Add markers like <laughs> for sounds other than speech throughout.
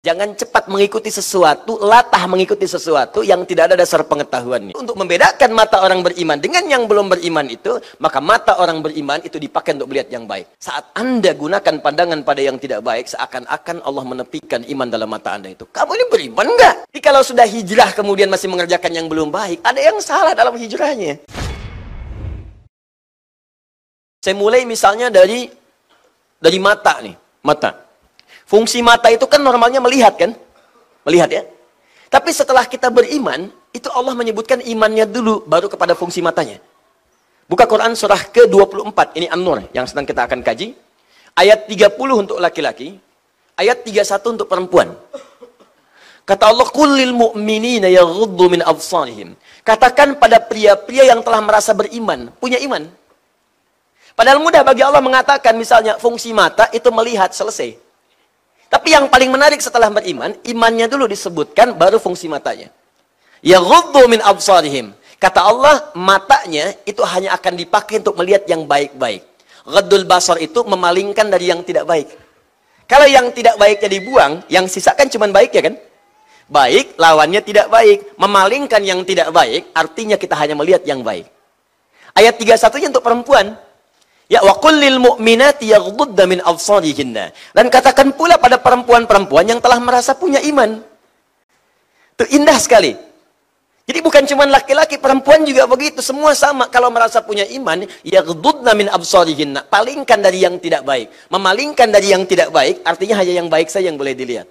Jangan cepat mengikuti sesuatu, latah mengikuti sesuatu yang tidak ada dasar pengetahuannya. Untuk membedakan mata orang beriman dengan yang belum beriman itu, maka mata orang beriman itu dipakai untuk melihat yang baik. Saat Anda gunakan pandangan pada yang tidak baik, seakan-akan Allah menepikan iman dalam mata Anda itu. Kamu ini beriman enggak? Jadi kalau sudah hijrah kemudian masih mengerjakan yang belum baik, ada yang salah dalam hijrahnya. Saya mulai misalnya dari dari mata nih, mata. Fungsi mata itu kan normalnya melihat kan? Melihat ya. Tapi setelah kita beriman, itu Allah menyebutkan imannya dulu baru kepada fungsi matanya. Buka Quran surah ke-24, ini An-Nur yang sedang kita akan kaji. Ayat 30 untuk laki-laki, ayat 31 untuk perempuan. Kata Allah, "Kullil mu'minina yaghuddu min absarihim." Katakan pada pria-pria yang telah merasa beriman, punya iman. Padahal mudah bagi Allah mengatakan misalnya fungsi mata itu melihat selesai. Tapi yang paling menarik setelah beriman, imannya dulu disebutkan, baru fungsi matanya. Ya min absarihim. Kata Allah, matanya itu hanya akan dipakai untuk melihat yang baik-baik. Ghaddul basar itu memalingkan dari yang tidak baik. Kalau yang tidak baiknya dibuang, yang sisakan cuma baik ya kan? Baik, lawannya tidak baik. Memalingkan yang tidak baik, artinya kita hanya melihat yang baik. Ayat 31 untuk perempuan. Ya wa kullil mu'minati yaghdudna min absarihinna. Dan katakan pula pada perempuan-perempuan yang telah merasa punya iman. Itu indah sekali. Jadi bukan cuma laki-laki, perempuan juga begitu. Semua sama kalau merasa punya iman, yaghdudna min absarihinna. Palingkan dari yang tidak baik. Memalingkan dari yang tidak baik, artinya hanya yang baik saja yang boleh dilihat.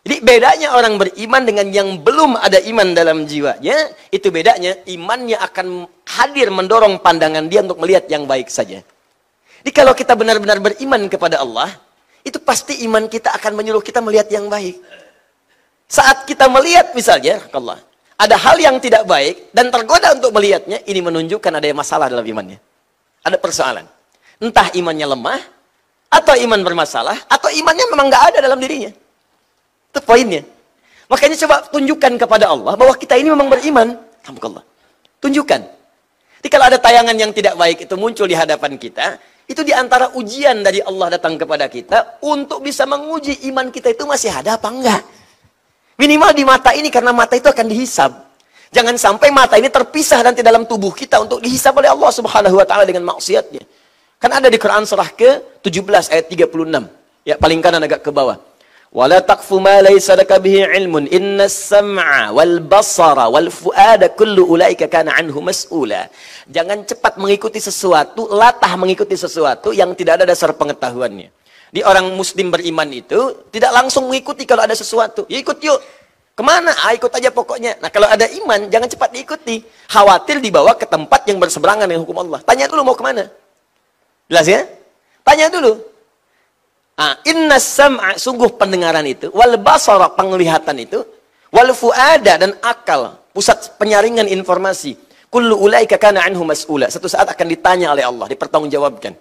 Jadi bedanya orang beriman dengan yang belum ada iman dalam jiwanya, itu bedanya imannya akan hadir mendorong pandangan dia untuk melihat yang baik saja. Jadi kalau kita benar-benar beriman kepada Allah, itu pasti iman kita akan menyuruh kita melihat yang baik. Saat kita melihat misalnya, Allah, ada hal yang tidak baik dan tergoda untuk melihatnya, ini menunjukkan ada masalah dalam imannya. Ada persoalan. Entah imannya lemah, atau iman bermasalah, atau imannya memang nggak ada dalam dirinya. Itu poinnya. Makanya coba tunjukkan kepada Allah bahwa kita ini memang beriman. Allah. Tunjukkan. Jadi kalau ada tayangan yang tidak baik itu muncul di hadapan kita, itu di antara ujian dari Allah datang kepada kita untuk bisa menguji iman kita itu masih ada apa enggak. Minimal di mata ini karena mata itu akan dihisab. Jangan sampai mata ini terpisah nanti dalam tubuh kita untuk dihisab oleh Allah Subhanahu wa taala dengan maksiatnya. Kan ada di Quran surah ke-17 ayat 36. Ya, paling kanan agak ke bawah. Wala تقف ma laysa laka bihi ilmun إن sam'a wal basara wal fuada kullu ulaika kana anhu mas'ula. Jangan cepat mengikuti sesuatu, latah mengikuti sesuatu yang tidak ada dasar pengetahuannya. Di orang muslim beriman itu tidak langsung mengikuti kalau ada sesuatu. Ya ikut yuk. Ke mana? Ah, ikut aja pokoknya. Nah kalau ada iman, jangan cepat diikuti. Khawatir dibawa ke tempat yang berseberangan dengan hukum Allah. Tanya dulu mau ke mana. Jelas ya? Tanya dulu. Ah, inna sam'a sungguh pendengaran itu, wal basara penglihatan itu, wal fuada dan akal, pusat penyaringan informasi. Kullu ulaika kana anhu mas'ula. Satu saat akan ditanya oleh Allah, dipertanggungjawabkan.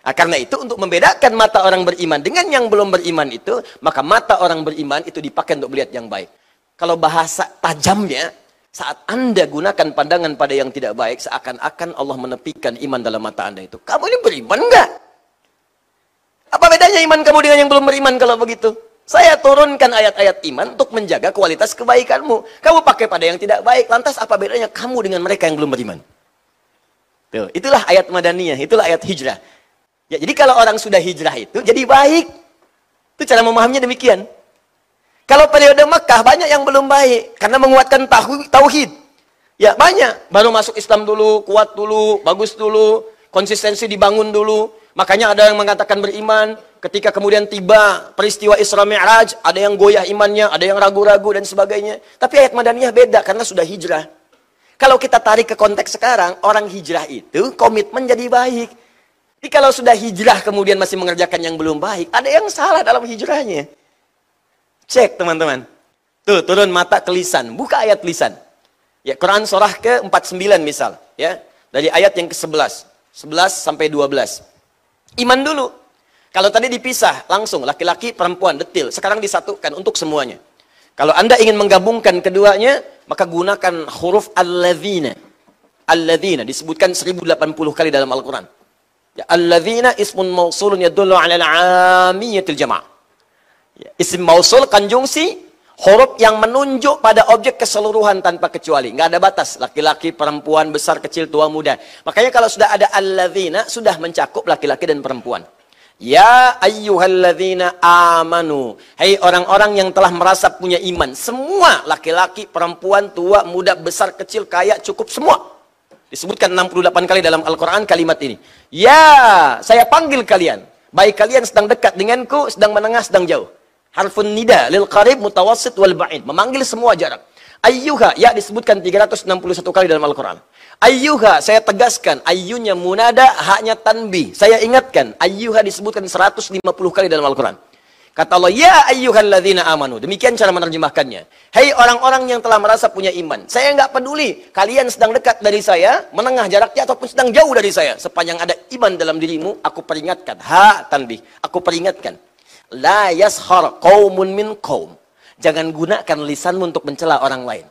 Nah, karena itu untuk membedakan mata orang beriman dengan yang belum beriman itu, maka mata orang beriman itu dipakai untuk melihat yang baik. Kalau bahasa tajamnya, saat Anda gunakan pandangan pada yang tidak baik, seakan-akan Allah menepikan iman dalam mata Anda itu. Kamu ini beriman enggak? Apa bedanya iman kamu dengan yang belum beriman kalau begitu? Saya turunkan ayat-ayat iman untuk menjaga kualitas kebaikanmu. Kamu pakai pada yang tidak baik. Lantas apa bedanya kamu dengan mereka yang belum beriman? Tuh, itulah ayat madaniyah, itulah ayat hijrah. Ya, jadi kalau orang sudah hijrah itu jadi baik. Itu cara memahaminya demikian. Kalau periode Mekah banyak yang belum baik karena menguatkan tauhid. Ya, banyak. Baru masuk Islam dulu, kuat dulu, bagus dulu, konsistensi dibangun dulu. Makanya ada yang mengatakan beriman, ketika kemudian tiba peristiwa Isra Mi'raj, ada yang goyah imannya, ada yang ragu-ragu dan sebagainya. Tapi ayat Madaniyah beda karena sudah hijrah. Kalau kita tarik ke konteks sekarang, orang hijrah itu komitmen jadi baik. Jadi kalau sudah hijrah kemudian masih mengerjakan yang belum baik, ada yang salah dalam hijrahnya. Cek teman-teman. Tuh, turun mata ke lisan. Buka ayat lisan. Ya, Quran surah ke-49 misal. ya Dari ayat yang ke-11. 11 sampai 12. Iman dulu. Kalau tadi dipisah langsung laki-laki perempuan detil, sekarang disatukan untuk semuanya. Kalau Anda ingin menggabungkan keduanya, maka gunakan huruf al-ladzina. Al-ladzina disebutkan 1080 kali dalam Al-Qur'an. Ya, al-ladzina ismun mausulun yadullu 'ala al-'amiyatil jama'. Ya, isim mausul konjungsi huruf yang menunjuk pada objek keseluruhan tanpa kecuali. Nggak ada batas. Laki-laki, perempuan, besar, kecil, tua, muda. Makanya kalau sudah ada alladzina, sudah mencakup laki-laki dan perempuan. Ya ayyuhalladzina amanu. Hey, orang-orang yang telah merasa punya iman. Semua laki-laki, perempuan, tua, muda, besar, kecil, kaya, cukup semua. Disebutkan 68 kali dalam Al-Quran kalimat ini. Ya, saya panggil kalian. Baik kalian sedang dekat denganku, sedang menengah, sedang jauh. Harfun nida lil qarib mutawassit wal ba'id. Memanggil semua jarak. Ayyuha, ya disebutkan 361 kali dalam Al-Quran. Ayyuha, saya tegaskan, ayyunya munada, haknya tanbih. Saya ingatkan, ayyuha disebutkan 150 kali dalam Al-Quran. Kata Allah, ya ayyuhalladzina amanu. Demikian cara menerjemahkannya. Hei orang-orang yang telah merasa punya iman. Saya enggak peduli, kalian sedang dekat dari saya, menengah jaraknya ataupun sedang jauh dari saya. Sepanjang ada iman dalam dirimu, aku peringatkan. Ha, tanbih. Aku peringatkan. La yashar qaumun min qaum. Jangan gunakan lisanmu untuk mencela orang lain.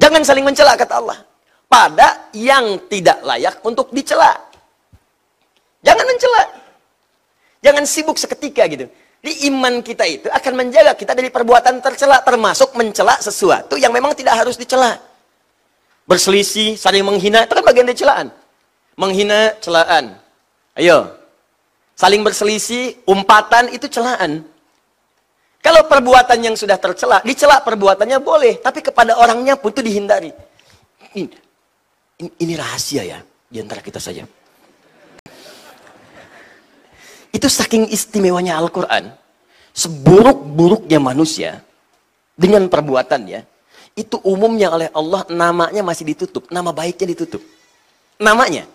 Jangan saling mencela kata Allah pada yang tidak layak untuk dicela. Jangan mencela. Jangan sibuk seketika gitu. Di iman kita itu akan menjaga kita dari perbuatan tercela termasuk mencela sesuatu yang memang tidak harus dicela. Berselisih, saling menghina itu kan bagian dari celaan. Menghina celaan. Ayo. Saling berselisih, umpatan itu celaan. Kalau perbuatan yang sudah tercela, dicela perbuatannya boleh, tapi kepada orangnya pun itu dihindari. Ini, ini rahasia ya, di antara kita saja. Itu saking istimewanya Al-Quran. Seburuk-buruknya manusia, dengan perbuatannya, itu umumnya oleh Allah namanya masih ditutup. Nama baiknya ditutup. Namanya.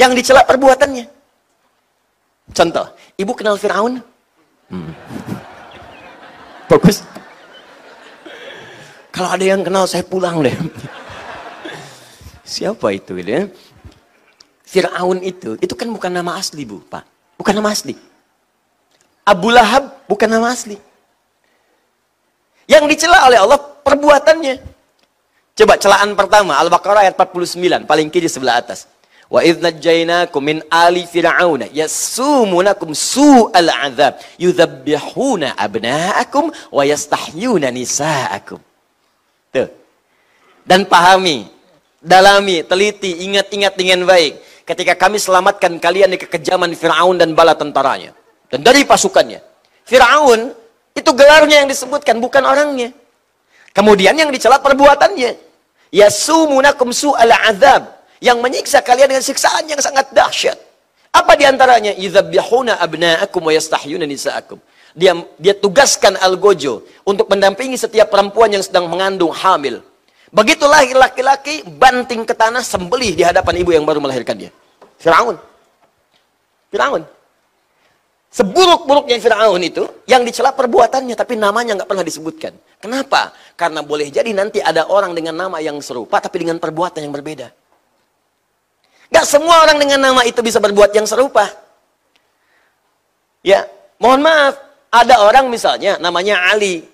Yang dicela perbuatannya. Contoh, ibu kenal Fir'aun? Hmm. Bagus. Kalau ada yang kenal, saya pulang deh. Siapa itu gitu ya? Fir'aun itu, itu kan bukan nama asli bu, Pak. Bukan nama asli. Abu Lahab bukan nama asli. Yang dicela oleh Allah perbuatannya. Coba celaan pertama, Al-Baqarah ayat 49, paling kiri sebelah atas. Wa idh najjaynakum min ali fir'auna yasumunakum su'al adzab yudzabbihuna abna'akum wa yastahyuna nisa'akum. Tuh. Dan pahami dalami, teliti, ingat-ingat dengan baik. Ketika kami selamatkan kalian dari kekejaman Fir'aun dan bala tentaranya. Dan dari pasukannya. Fir'aun, itu gelarnya yang disebutkan, bukan orangnya. Kemudian yang dicela perbuatannya. Yasumunakum su'al azab. Yang menyiksa kalian dengan siksaan yang sangat dahsyat. Apa di antaranya? Yudhabbihuna abna'akum wa yastahyuna nisa'akum. Dia, dia tugaskan Al-Gojo untuk mendampingi setiap perempuan yang sedang mengandung hamil Begitulah laki-laki banting ke tanah sembelih di hadapan ibu yang baru melahirkan dia. Firaun. Firaun. Seburuk-buruknya Firaun itu yang dicela perbuatannya tapi namanya nggak pernah disebutkan. Kenapa? Karena boleh jadi nanti ada orang dengan nama yang serupa tapi dengan perbuatan yang berbeda. Gak semua orang dengan nama itu bisa berbuat yang serupa. Ya, mohon maaf, ada orang misalnya namanya Ali,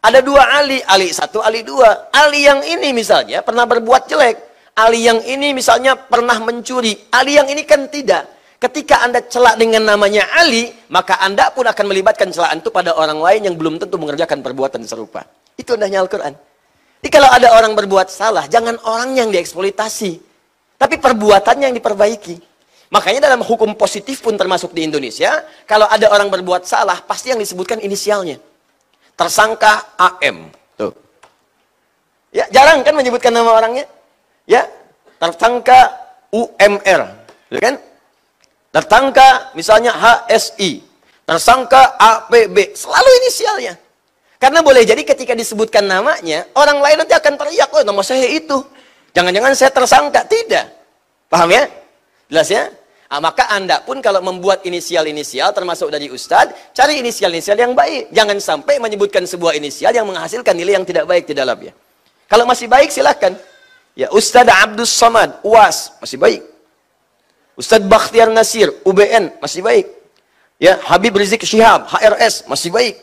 ada dua Ali, Ali satu, Ali dua. Ali yang ini misalnya pernah berbuat jelek. Ali yang ini misalnya pernah mencuri. Ali yang ini kan tidak. Ketika Anda celak dengan namanya Ali, maka Anda pun akan melibatkan celaan itu pada orang lain yang belum tentu mengerjakan perbuatan serupa. Itu indahnya Al-Quran. Jadi kalau ada orang berbuat salah, jangan orang yang dieksploitasi. Tapi perbuatannya yang diperbaiki. Makanya dalam hukum positif pun termasuk di Indonesia, kalau ada orang berbuat salah, pasti yang disebutkan inisialnya tersangka AM. Tuh. Ya, jarang kan menyebutkan nama orangnya? Ya, tersangka UMR, ya kan? Tersangka misalnya HSI, tersangka APB, selalu inisialnya. Karena boleh jadi ketika disebutkan namanya, orang lain nanti akan teriak, oh nama saya itu. Jangan-jangan saya tersangka. Tidak. Paham ya? Jelas ya? Nah, maka Anda pun kalau membuat inisial-inisial termasuk dari Ustadz, cari inisial-inisial yang baik. Jangan sampai menyebutkan sebuah inisial yang menghasilkan nilai yang tidak baik di dalamnya. Kalau masih baik silahkan. Ya, Ustadz Abdus Somad, UAS, masih baik. Ustadz Bakhtiar Nasir, UBN, masih baik. Ya, Habib Rizik Syihab, HRS, masih baik.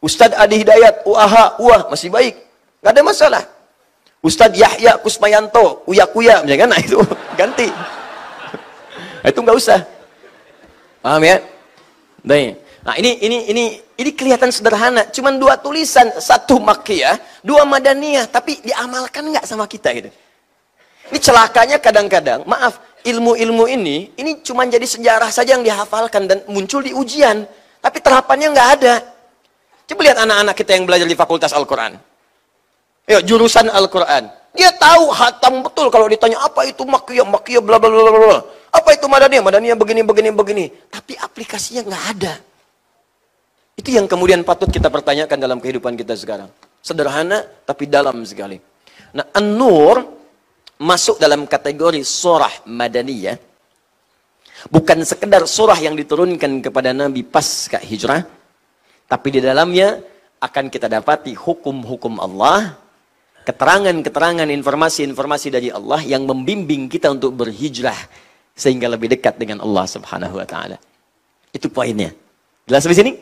Ustadz Adi Hidayat, UAH, UAH, masih baik. Gak ada masalah. Ustadz Yahya Kusmayanto, Uya-Kuya, misalkan, nah <laughs> itu ganti. Itu nggak usah. Paham ya? Baik. Nah ini ini ini ini kelihatan sederhana, cuman dua tulisan, satu makiyah, dua madaniyah, tapi diamalkan nggak sama kita gitu. Ini celakanya kadang-kadang, maaf, ilmu-ilmu ini, ini cuma jadi sejarah saja yang dihafalkan dan muncul di ujian, tapi terapannya nggak ada. Coba lihat anak-anak kita yang belajar di Fakultas Al-Quran. Ya, jurusan Al-Quran. Dia tahu hatam betul kalau ditanya apa itu makiyah, makiyah, bla bla bla bla. Apa itu madaniyah, madaniyah begini, begini, begini. Tapi aplikasinya nggak ada. Itu yang kemudian patut kita pertanyakan dalam kehidupan kita sekarang. Sederhana tapi dalam sekali. Nah, An-Nur masuk dalam kategori surah madaniyah. Bukan sekedar surah yang diturunkan kepada Nabi pasca hijrah, tapi di dalamnya akan kita dapati hukum-hukum Allah, keterangan-keterangan informasi-informasi dari Allah yang membimbing kita untuk berhijrah sehingga lebih dekat dengan Allah Subhanahu wa taala. Itu poinnya. Jelas di sini?